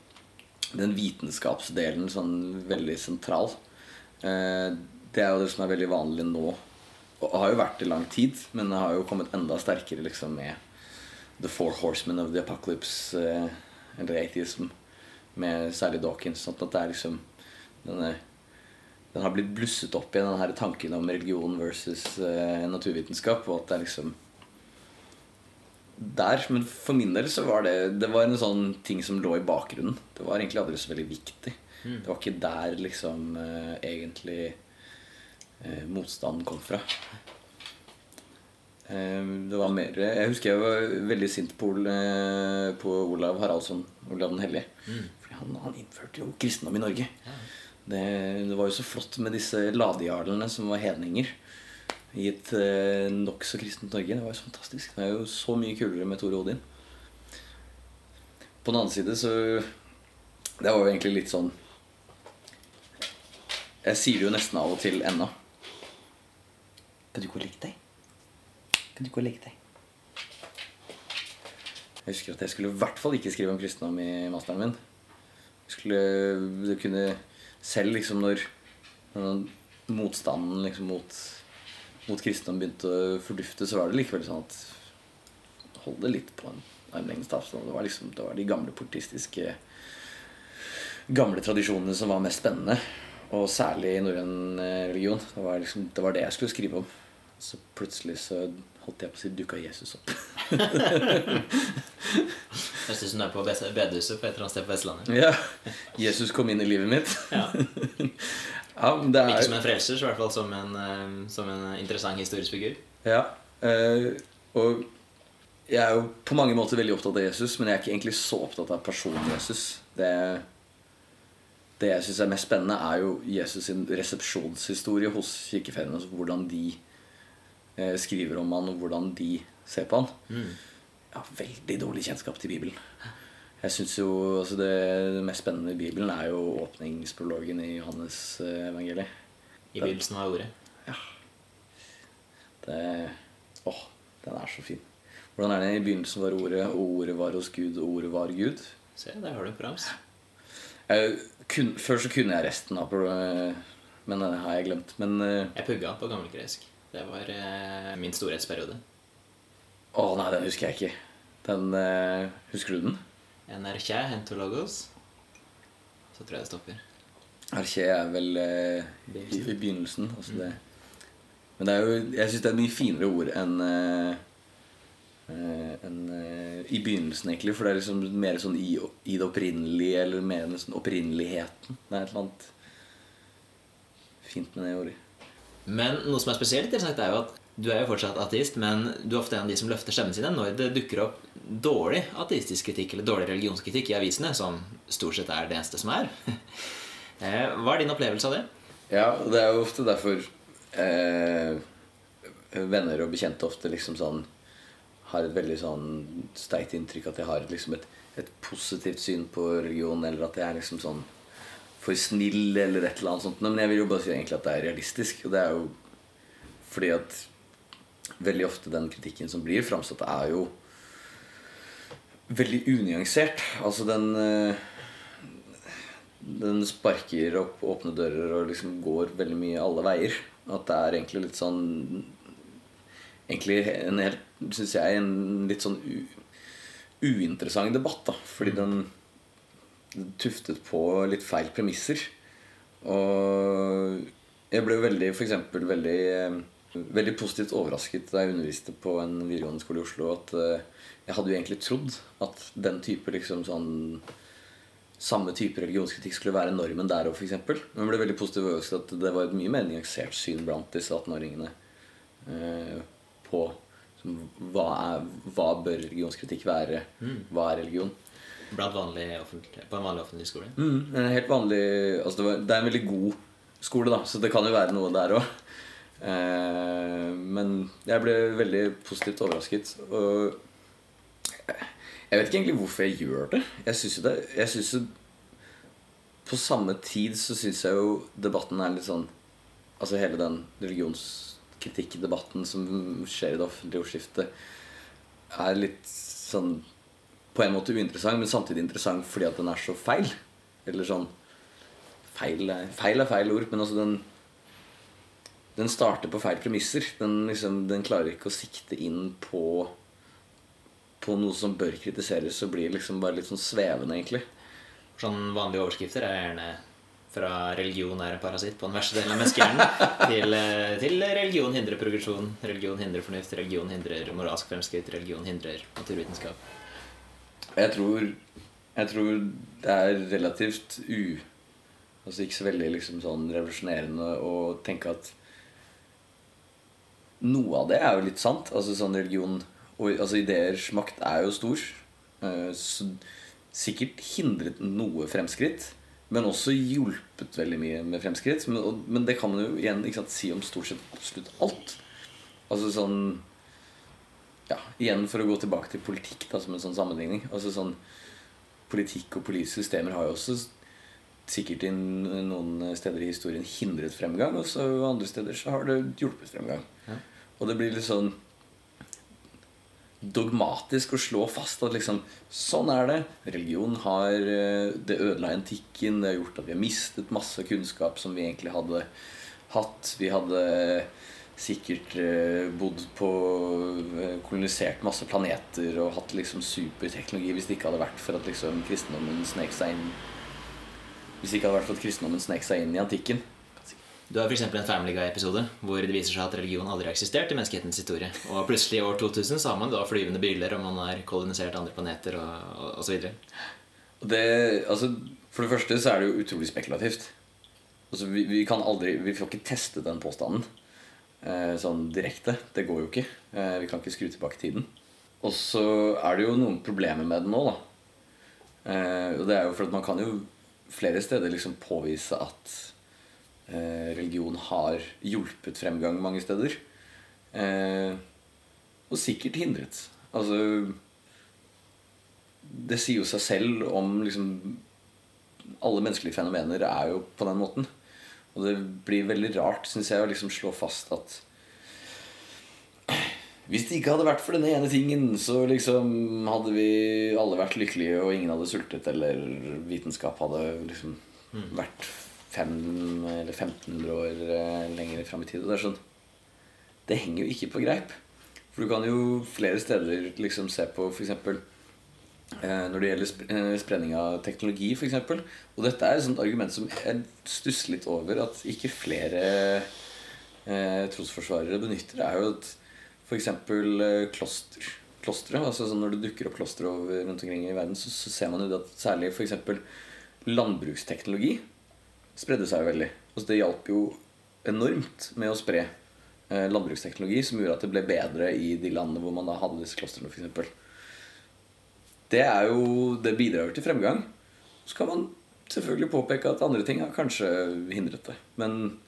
den vitenskapsdelen sånn veldig sentral. Eh, det er jo det som er veldig vanlig nå. Og har jo vært i lang tid, men det har jo kommet enda sterkere liksom med The Four Horsemen of the Apocalypse, eh, eller atheism, med særlig Dawkins. Sånn at det er liksom Denne, den har blitt blusset opp igjen, den her tanken om religion versus eh, naturvitenskap. Og at det er liksom der. Men for min del så var det Det var en sånn ting som lå i bakgrunnen. Det var egentlig aldri så veldig viktig. Det var ikke der liksom eh, egentlig eh, motstanden kom fra. Eh, det var mer Jeg husker jeg var veldig sint på, på Olav Haraldsson, Olav den hellige. Fordi han, han innførte jo kristendom i Norge. Det, det var jo så flott med disse ladejarlene som var hedninger i et eh, nokså kristent Norge. Det var jo så fantastisk. Det er jo så mye kulere med Tore Odin. På den annen side så Det var jo egentlig litt sånn Jeg sier det jo nesten av og til ennå. Kan du ikke legge deg? Kan du ikke legge deg? Jeg husker at jeg skulle i hvert fall ikke skrive om kristendom i masteren min. Jeg skulle det kunne Selv liksom når, når motstanden liksom mot, mot kristendom begynte å fordufte, så var det likevel sånn at Hold det litt på en armlengdes avstand. Det var liksom det var de gamle politistiske Gamle tradisjonene som var mest spennende. Og særlig i norrøn eh, religion. Det var, liksom, det var det jeg skulle skrive om. Så plutselig så holdt jeg på å si dukka Jesus opp. Høres ut som du er på bedehuset på et eller annet sted på Vestlandet. Ja, Jesus kom inn i livet mitt. Ja. Men det Ikke er som en frelser, så i hvert fall som en, eh, som en interessant historisk figur. Ja, eh, og jeg er jo på mange måter veldig opptatt av Jesus, men jeg er ikke egentlig så opptatt av personen Jesus. Det, det jeg syns er mest spennende, er jo Jesus sin resepsjonshistorie hos kirkefedrene. Altså hvordan de eh, skriver om han, og hvordan de ser på han. Jeg har veldig dårlig kjennskap til Bibelen. Jeg synes jo altså det, det mest spennende i Bibelen er jo åpningsprologen i Johannes eh, evangeliet. I begynnelsen var ordet. Det, åh, den er så fin. Hvordan er det i begynnelsen var ordet, og ordet var hos Gud, og ordet var Gud? Se, der har du prams. før så kunne jeg resten av men det har jeg glemt. Men eh, Jeg pugga på gammelgresk. Det var eh, min storhetsperiode. Å nei, den husker jeg ikke. Den eh, Husker du den? NRK Hentologos. Så tror jeg det stopper. Erkje er vel eh, i, i begynnelsen. Altså det. Men det er jo, jeg syns det er et mye finere ord enn eh, eh, enn, eh, i begynnelsen, egentlig. For det er liksom mer sånn i, i det opprinnelige, eller mer nesten opprinneligheten. Det er et eller annet fint med det ordet. Men noe som er spesielt interessant, er jo at du er jo fortsatt ateist, men du er ofte en av de som løfter stemmen sine når det dukker opp dårlig ateistisk kritikk eller dårlig religionskritikk i avisene, som stort sett er det eneste som er. Eh, Hva er din opplevelse av det? Ja, det er jo ofte derfor eh, venner og bekjente ofte liksom sånn har et veldig sånn sterkt inntrykk at jeg har liksom et, et positivt syn på religion, eller at jeg er liksom sånn for snill eller et eller annet sånt. Men jeg vil jo bare si egentlig at det er realistisk. Og det er jo fordi at veldig ofte den kritikken som blir framsatt, er jo veldig unyansert. Altså den eh, Den sparker opp åpne dører og liksom går veldig mye alle veier. At det er egentlig litt sånn Egentlig en helt, syns jeg, en litt sånn u, uinteressant debatt. da Fordi den tuftet på litt feil premisser. Og jeg ble veldig, for eksempel, veldig, eh, veldig positivt overrasket da jeg underviste på en videregående skole i Oslo. At eh, jeg hadde jo egentlig trodd at den type liksom sånn samme type religionskritikk skulle være normen der òg, f.eks. Men jeg ble veldig positivt overrasket at det var et mye mer nyansert syn blant disse 18-åringene eh, på som, hva, er, hva bør religionskritikk være? Hva er religion? Blant vanlig offentlig, på en vanlig offentlig skole? Mm, en helt vanlig altså det, var, det er en veldig god skole, da, så det kan jo være noe der òg. Eh, men jeg ble veldig positivt overrasket. Og jeg vet ikke egentlig hvorfor jeg gjør det. Jeg synes jo det Jeg synes jo På samme tid så syns jeg jo debatten er litt sånn Altså hele den religionskritikkdebatten som skjer i det offentlige ordskiftet, er litt sånn på en måte uinteressant, men samtidig interessant fordi at den er så feil. Eller sånn Feil feil, er feil ord, men altså den Den starter på feil premisser. Den, liksom, den klarer ikke å sikte inn på På noe som bør kritiseres, så blir liksom bare litt sånn svevende, egentlig. Sånn vanlige overskrifter er gjerne fra religion er en parasitt på den verste delen av menneskehjernen, til, eh, til religion hindrer progresjon, religion hindrer fornuft, religion hindrer moralsk fremskritt, religion hindrer naturvitenskap. Jeg tror, jeg tror det er relativt u... Altså ikke så veldig liksom sånn revolusjonerende å tenke at noe av det er jo litt sant. Altså sånn religion og altså ideers makt er jo stor. Eh, Så sikkert hindret noe fremskritt, men også hjulpet veldig mye med fremskritt. Men, og- men det kan man jo igjen sant, si om stort sett absolutt alt. Altså sånn ja, Igjen for å gå tilbake til politikk da, som en sånn sammenligning. Altså sånn Politikk og politiske systemer har jo også sikkert i noen steder i historien hindret fremgang, og så andre steder så har det hjulpet fremgang. Ja. Og det blir litt sånn dogmatisk å slå fast at liksom sånn er det. Religion har eh, Det ødela antikken. Det har gjort at vi har mistet masse kunnskap som vi egentlig hadde hatt. Vi hadde sikkert eh, bodd på eh, Kolonisert masse planeter og hatt liksom superteknologi hvis det ikke hadde vært for at liksom kristendommen snek seg inn Hvis det ikke hadde vært for at kristendommen snek seg inn i antikken. Du har f.eks. en Family Guy-episode hvor det viser seg at religion aldri har eksistert i menneskehetens historie. Og plutselig i år 2000 så har man da flyvende biler, og man har kolonisert andre planeter og, videre. Altså, for det første så er det jo utrolig spekulativt. Altså, vi, vi kan aldri Vi får ikke testet den påstanden eh, sånn direkte. Det går jo ikke. Eh, vi kan ikke skru tilbake tiden. Og så er det jo noen problemer med den nå, da. Eh, og det er jo for at man kan jo flere steder liksom påvise at religion har hjulpet fremgang mange steder. Eh, og sikkert hindret. Altså det sier jo seg selv om liksom Alle menneskelige fenomener er jo på den måten. Og det blir veldig rart, syns jeg, å liksom slå fast at hvis det ikke hadde vært for denne ene tingen, så liksom hadde vi alle vært lykkelige, og ingen hadde sultet, eller vitenskap hadde liksom vært fem eller 1500 år eh, lenger fram i tid. Det sånn Det henger jo ikke på greip. For du kan jo flere steder liksom se på f.eks. Eh, når det gjelder eh, spredning av teknologi, f.eks. Og dette er et sånt argument som jeg stusser litt over at ikke flere eh, trosforsvarere benytter. er jo at f.eks. Kloster. Klostre, altså sånn Når det dukker opp klostre rundt omkring i verden, så, så ser man jo det at særlig f.eks. landbruksteknologi spredde seg jo veldig. Altså det hjalp jo enormt med å spre eh, landbruksteknologi, som gjorde at det ble bedre i de landene hvor man da hadde disse klostrene, f.eks. Det, er jo, det bidrar til fremgang. Så kan man selvfølgelig påpeke at andre ting har kanskje hindret det. Men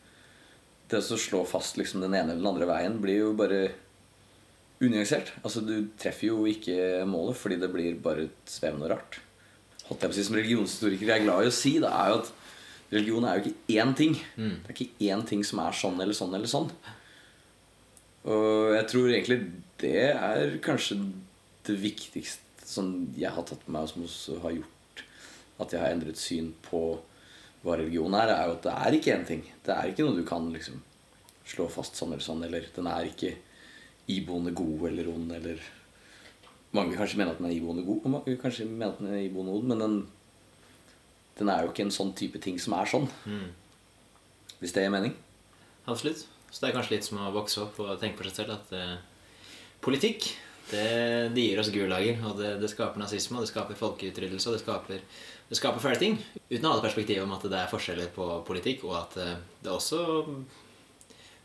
det å slå fast liksom den ene eller den andre veien blir jo bare unyansert. Altså, du treffer jo ikke målet fordi det blir bare svevende og rart. Holdt jeg på å si Som religionshistoriker jeg er glad i å si, det er jo at religion er jo ikke én ting. Det er ikke én ting som er sånn eller sånn eller sånn. Og jeg tror egentlig det er kanskje det viktigste som jeg har tatt med meg, og som også har gjort at jeg har endret syn på hva religion er, er jo at det er ikke én ting. Det er ikke noe du kan liksom slå fast sånn eller sånn, eller den er ikke iboende god eller ond, eller Mange kanskje mener at den er iboende god, og mange kanskje mener at den er iboende ond, men den, den er jo ikke en sånn type ting som er sånn. Hvis det gir mening. Absolutt. Så det er kanskje litt som å vokse opp og tenke på seg selv at eh, politikk det, det gir oss gulager, og det, det skaper nazisme, og det skaper folkeutryddelse, og det skaper, det skaper fæle ting. Uten å ha det perspektivet om at det er forskjeller på politikk, og at eh, det også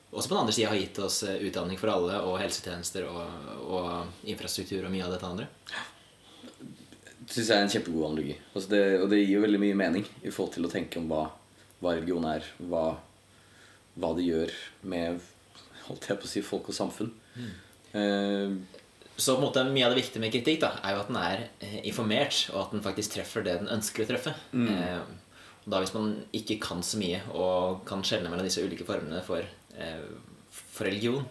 også på den andre sida har gitt oss eh, utdanning for alle og helsetjenester og, og infrastruktur og mye av dette andre. Synes jeg er en kjempegod analogi. Altså det, og det gir jo veldig mye mening i forhold til å tenke om hva, hva religion er, hva, hva det gjør med holdt jeg på å si, folk og samfunn. Eh, Så på en måte mye av det viktige med kritikk da, er jo at den er eh, informert, og at den faktisk treffer det den ønsker å treffe. Eh, og da Hvis man ikke kan så mye og kan skjelne mellom disse ulike formene for, eh, for religion,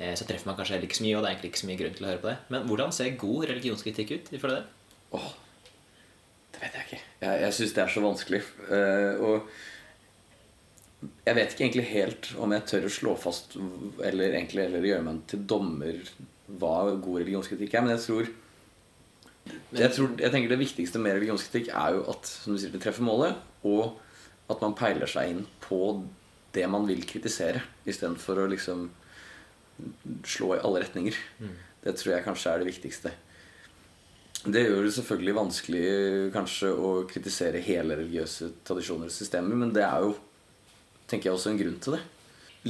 eh, så treffer man kanskje heller ikke så mye, og det er egentlig ikke så mye grunn til å høre på det. Men hvordan ser god religionskritikk ut? ifølge det? Åh, det vet jeg ikke. Jeg, jeg syns det er så vanskelig. Uh, og jeg vet ikke egentlig helt om jeg tør å slå fast eller egentlig eller gjøre meg til dommer hva god religionskritikk er. Men jeg tror, jeg tror Jeg tenker det viktigste med religionskritikk er jo at som du sier, det treffer målet, og At man peiler seg inn på det man vil kritisere, istedenfor å liksom slå i alle retninger. Det tror jeg kanskje er det viktigste. Det gjør det selvfølgelig vanskelig kanskje å kritisere hele religiøse tradisjoner og systemer, men det er jo tenker jeg også en grunn til det.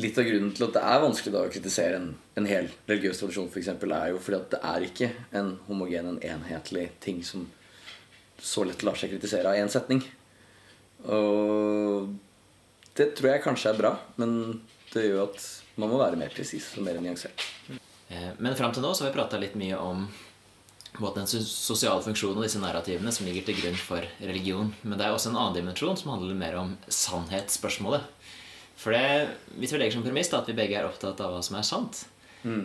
Litt av grunnen til at det er vanskelig da å kritisere en, en hel religiøs tradisjon, for eksempel, er jo fordi at det er ikke en homogen, en enhetlig ting som så lett lar seg kritisere av én setning. Og det tror jeg kanskje er bra, men det gjør at man må være mer presis og mer nyansert. Eh, Men fram til nå så har vi prata litt mye om måte, den sosiale funksjonen og disse narrativene som ligger til grunn for religion. Men det er også en annen dimensjon som handler mer om sannhetsspørsmålet. For det, Hvis vi legger som premiss da, at vi begge er opptatt av hva som er sant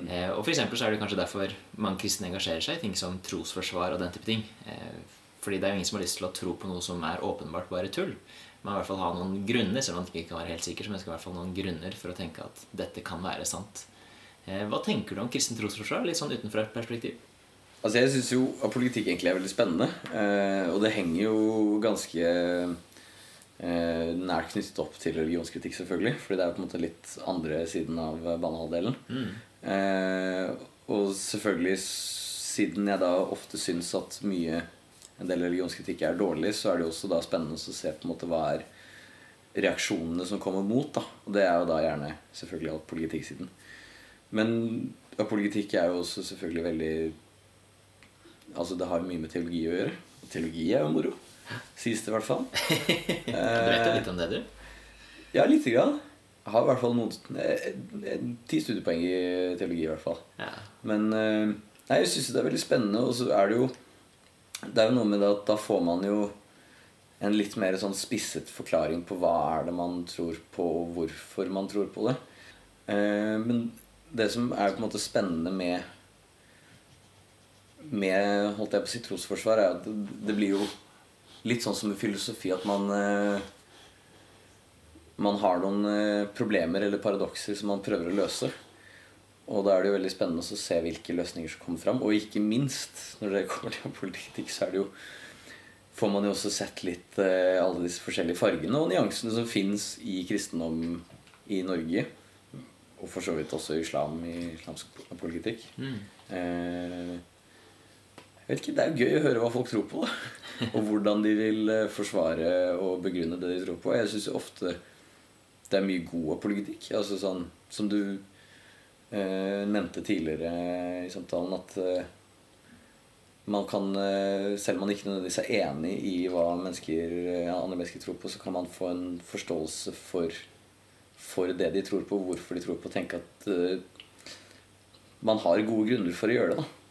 eh, Og for eksempel så er det kanskje derfor mange kristne engasjerer seg i ting som trosforsvar og den type ting. Eh, fordi det er jo ingen som har lyst til å tro på noe som er åpenbart bare tull. Man må i hvert fall ha noen grunner, selv om man ikke kan være helt sikker, så man skal i hvert fall noen grunner for å tenke at dette kan være sant. Eh, Hva tenker du om kristen trosforsvar, litt sånn utenfra et perspektiv? Altså Jeg syns jo at politikk egentlig er veldig spennende. Eh, og det henger jo ganske eh, nært knyttet opp til religionskritikk, selvfølgelig. Fordi det er på en måte litt andre siden av banehalvdelen. Eh, og selvfølgelig, siden jeg da ofte syns at mye en del religionskritikk er dårlig, så er det jo også da spennende å se på en måte hva er reaksjonene som kommer mot. da Og det er jo da gjerne selvfølgelig politikksiden. Men apologetikk er jo også selvfølgelig veldig Altså det har jo mye med teologi å gjøre. Og teologi er jo moro. Sies det i hvert fall. Du vet jo litt om det, du. Ja, lite grann. Jeg har i hvert fall noen eh, eh, Ti studiepoeng i teologi, i hvert fall. Ja. Men eh, nei, jeg syns det er veldig spennende, og så er det jo Det er jo noe med det at da får man jo en litt mer sånn spisset forklaring på hva er det man tror på, og hvorfor man tror på det. Eh, men det som er på en måte spennende med med holdt jeg på å si trosforsvar, er at det, blir jo litt sånn som med filosofi at man eh, man har noen eh, problemer eller paradokser som man prøver å løse. Og da er det jo veldig spennende å se hvilke løsninger som kommer fram. Og ikke minst når det kommer til politikk, så er det jo får man jo også sett litt eh, alle disse forskjellige fargene og nyansene som fins i kristendom i Norge. Og for så vidt også i islam i islamsk politikk. Eh, jeg vet ikke, Det er jo gøy å høre hva folk tror på. Og hvordan de vil eh, forsvare og begrunne det de tror på. Jeg syns ofte det er mye god apologetikk. Altså sånn som du eh, nevnte tidligere i samtalen, at eh, man kan, eh, selv om man ikke nødvendigvis er enig i hva mennesker, ja, andre mennesker tror på, så kan man få en forståelse for, for det de tror på, hvorfor de tror på, og tenke at eh, man har gode grunner for å gjøre det. da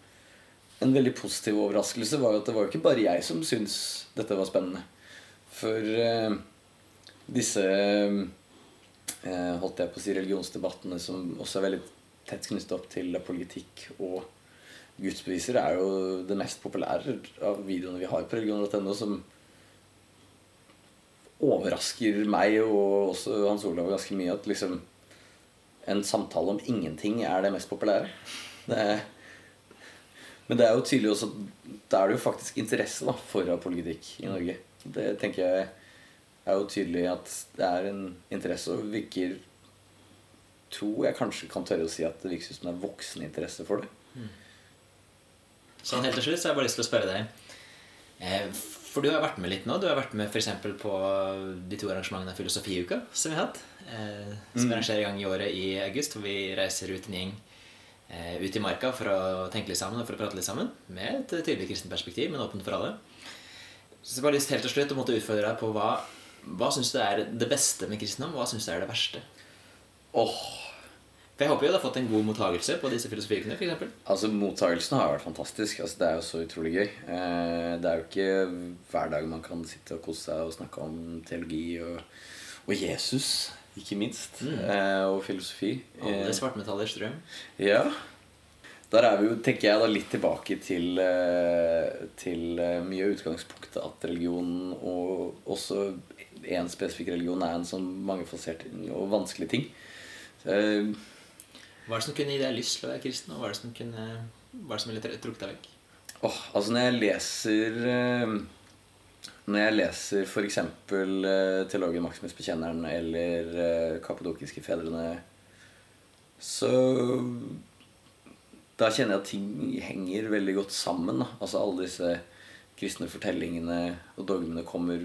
en veldig positiv overraskelse var jo at det var jo ikke bare jeg som syntes dette var spennende. For eh, disse eh, holdt jeg på å si religionsdebattene som også er veldig tett knyttet opp til politikk og gudsbeviser, er jo det mest populære av videoene vi har på religion.no, som overrasker meg og også Hans Olav ganske mye. At liksom en samtale om ingenting er det mest populære. Det er men det er jo tydelig også Da er det jo faktisk interesse da, for politikk i Norge. Det tenker jeg er jo tydelig at det er en interesse, og virker Tror jeg kanskje kan tørre å si at det virker som det er voksen interesse for det. Sånn helt til slutt så har jeg bare lyst til å spørre deg eh, For du har vært med litt nå. Du har vært med f.eks. på de to arrangementene av Filosofiuka som vi har hatt. Eh, som vi arrangerer i gang i året i august, hvor vi reiser ut en gjeng ut i marka for å tenke litt sammen og for å prate litt sammen. Med et tydelig kristent perspektiv, men åpent for alle. Så jeg bare lyst helt til slutt å måtte utfordre deg på hva, hva syns du er det beste med kristendom, og hva syns du er det verste? Åh, For jeg håper jo du har fått en god mottagelse på disse filosofiukene, eksempel altså Mottagelsen har vært fantastisk. Altså, det er jo så utrolig gøy. Eh, det er jo ikke hver dag man kan sitte og kose seg og snakke om teologi og, og Jesus, ikke minst. Eh, og filosofi. Alle Eh, svartmetallers drøm. Ja. Der er vi jo, tenker jeg da litt tilbake til, eh, til mye av utgangspunktet at religion, og også én spesifikk religion, er en sånn mangefasert og vanskelig ting. Eh, Hva er det som kunne gi deg lyst til å være kristen, og hva er det som, kunne, hva er det som ville trukket deg vekk? Åh, altså når jeg leser når jeg leser f.eks. Uh, teologen Maximus Bekjenneren eller uh, Kappadokiske fedrene, så Da kjenner jeg at ting henger veldig godt sammen. Da. Altså alle disse kristne fortellingene og dogmene kommer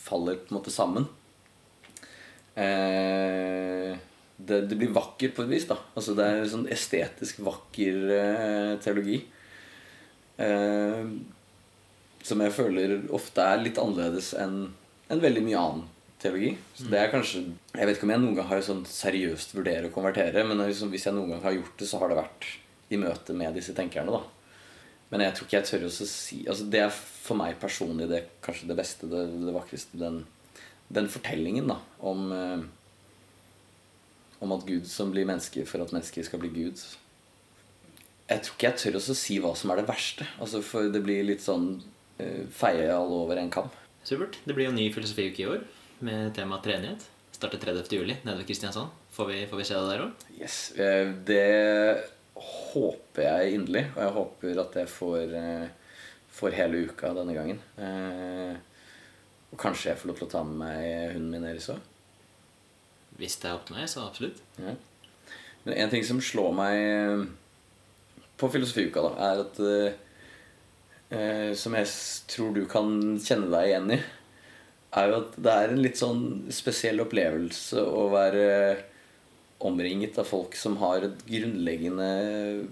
faller på en måte sammen. Eh, det, det, blir vakkert på et vis. da Altså Det er en sånn estetisk vakker eh, teologi. Eh, som jeg føler ofte er litt annerledes enn en veldig mye annen teologi. Så det er kanskje Jeg vet ikke om jeg noen gang har sånn seriøst vurdere å konvertere, men liksom, hvis jeg noen gang har gjort det, så har det vært i møte med disse tenkerne. da Men jeg tror ikke jeg tør å si altså Det er for meg personlig det kanskje det beste, det, det vakreste. Den, den, fortellingen da om eh, om at Gud som blir menneske for at mennesker skal bli Gud. Jeg tror ikke jeg tør å si hva som er det verste. Altså for det blir litt sånn feie alle over en kam. Supert. Det blir jo ny filosofiuke i år med tema treenighet. Starter 30. juli nede ved Kristiansand. Får vi, får vi se det der òg? Yes. Eh, det håper jeg inderlig. Og jeg håper at jeg får, uh, får hele uka denne gangen. Og kanskje jeg får lov til å ta med meg hunden min Eris òg. Hvis det er opp til meg, så absolutt. Ja. Men en ting som slår meg eh, på filosofiuka, da, er at eh, Som jeg tror du kan kjenne deg igjen i, er jo at det er en litt sånn spesiell opplevelse å være omringet av folk som har et grunnleggende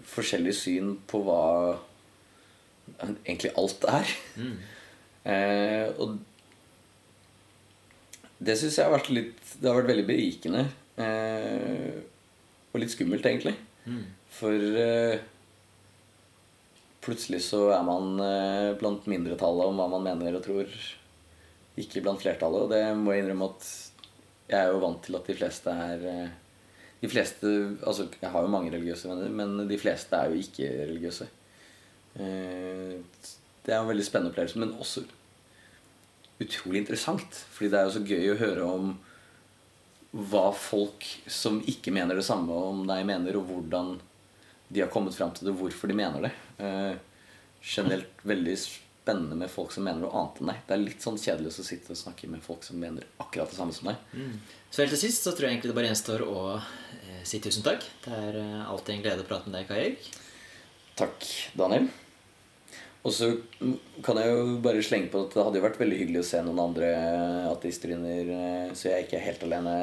forskjellig syn på hva egentlig alt er. Mm. eh, og det syns jeg har vært litt Det har vært veldig berikende. Eh, og litt skummelt, egentlig. Mm. For eh, plutselig så er man eh, blant mindretallet om hva man mener og tror. Ikke blant flertallet. Og det må jeg innrømme at jeg er jo vant til at de fleste er eh, De fleste Altså, jeg har jo mange religiøse venner, men de fleste er jo ikke religiøse. Eh, det er en veldig spennende opplevelse, men også utrolig interessant. Fordi det er jo så gøy å høre om hva folk som ikke mener det samme om deg, mener, og hvordan de har kommet fram til det, hvorfor de mener det. Uh, generelt veldig spennende med folk som mener noe annet enn deg. Det er litt sånn kjedelig å sitte og snakke med folk som mener akkurat det samme som deg. Mm. Så helt til sist så tror jeg egentlig det bare gjenstår å eh, si tusen takk. Det er eh, alltid en glede å prate med deg, Kai Erik. Takk, Daniel. Og så kan jeg jo bare slenge på at det hadde jo vært veldig hyggelig å se noen andre ateister inni så jeg ikke er helt alene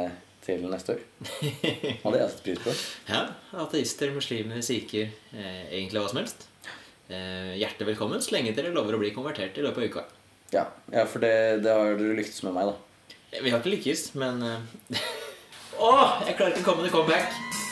til neste år. Hadde jeg satt pris på. Ja. Ateister, muslimer, sikher, eh, egentlig hva som helst. Eh, hjertelig velkommen så lenge dere lover å bli konvertert i løpet av uka. Ja, ja for det, det har dere lyktes med meg, da. Vi har ikke lykkes, men Å! jeg klarer ikke å komme med comeback.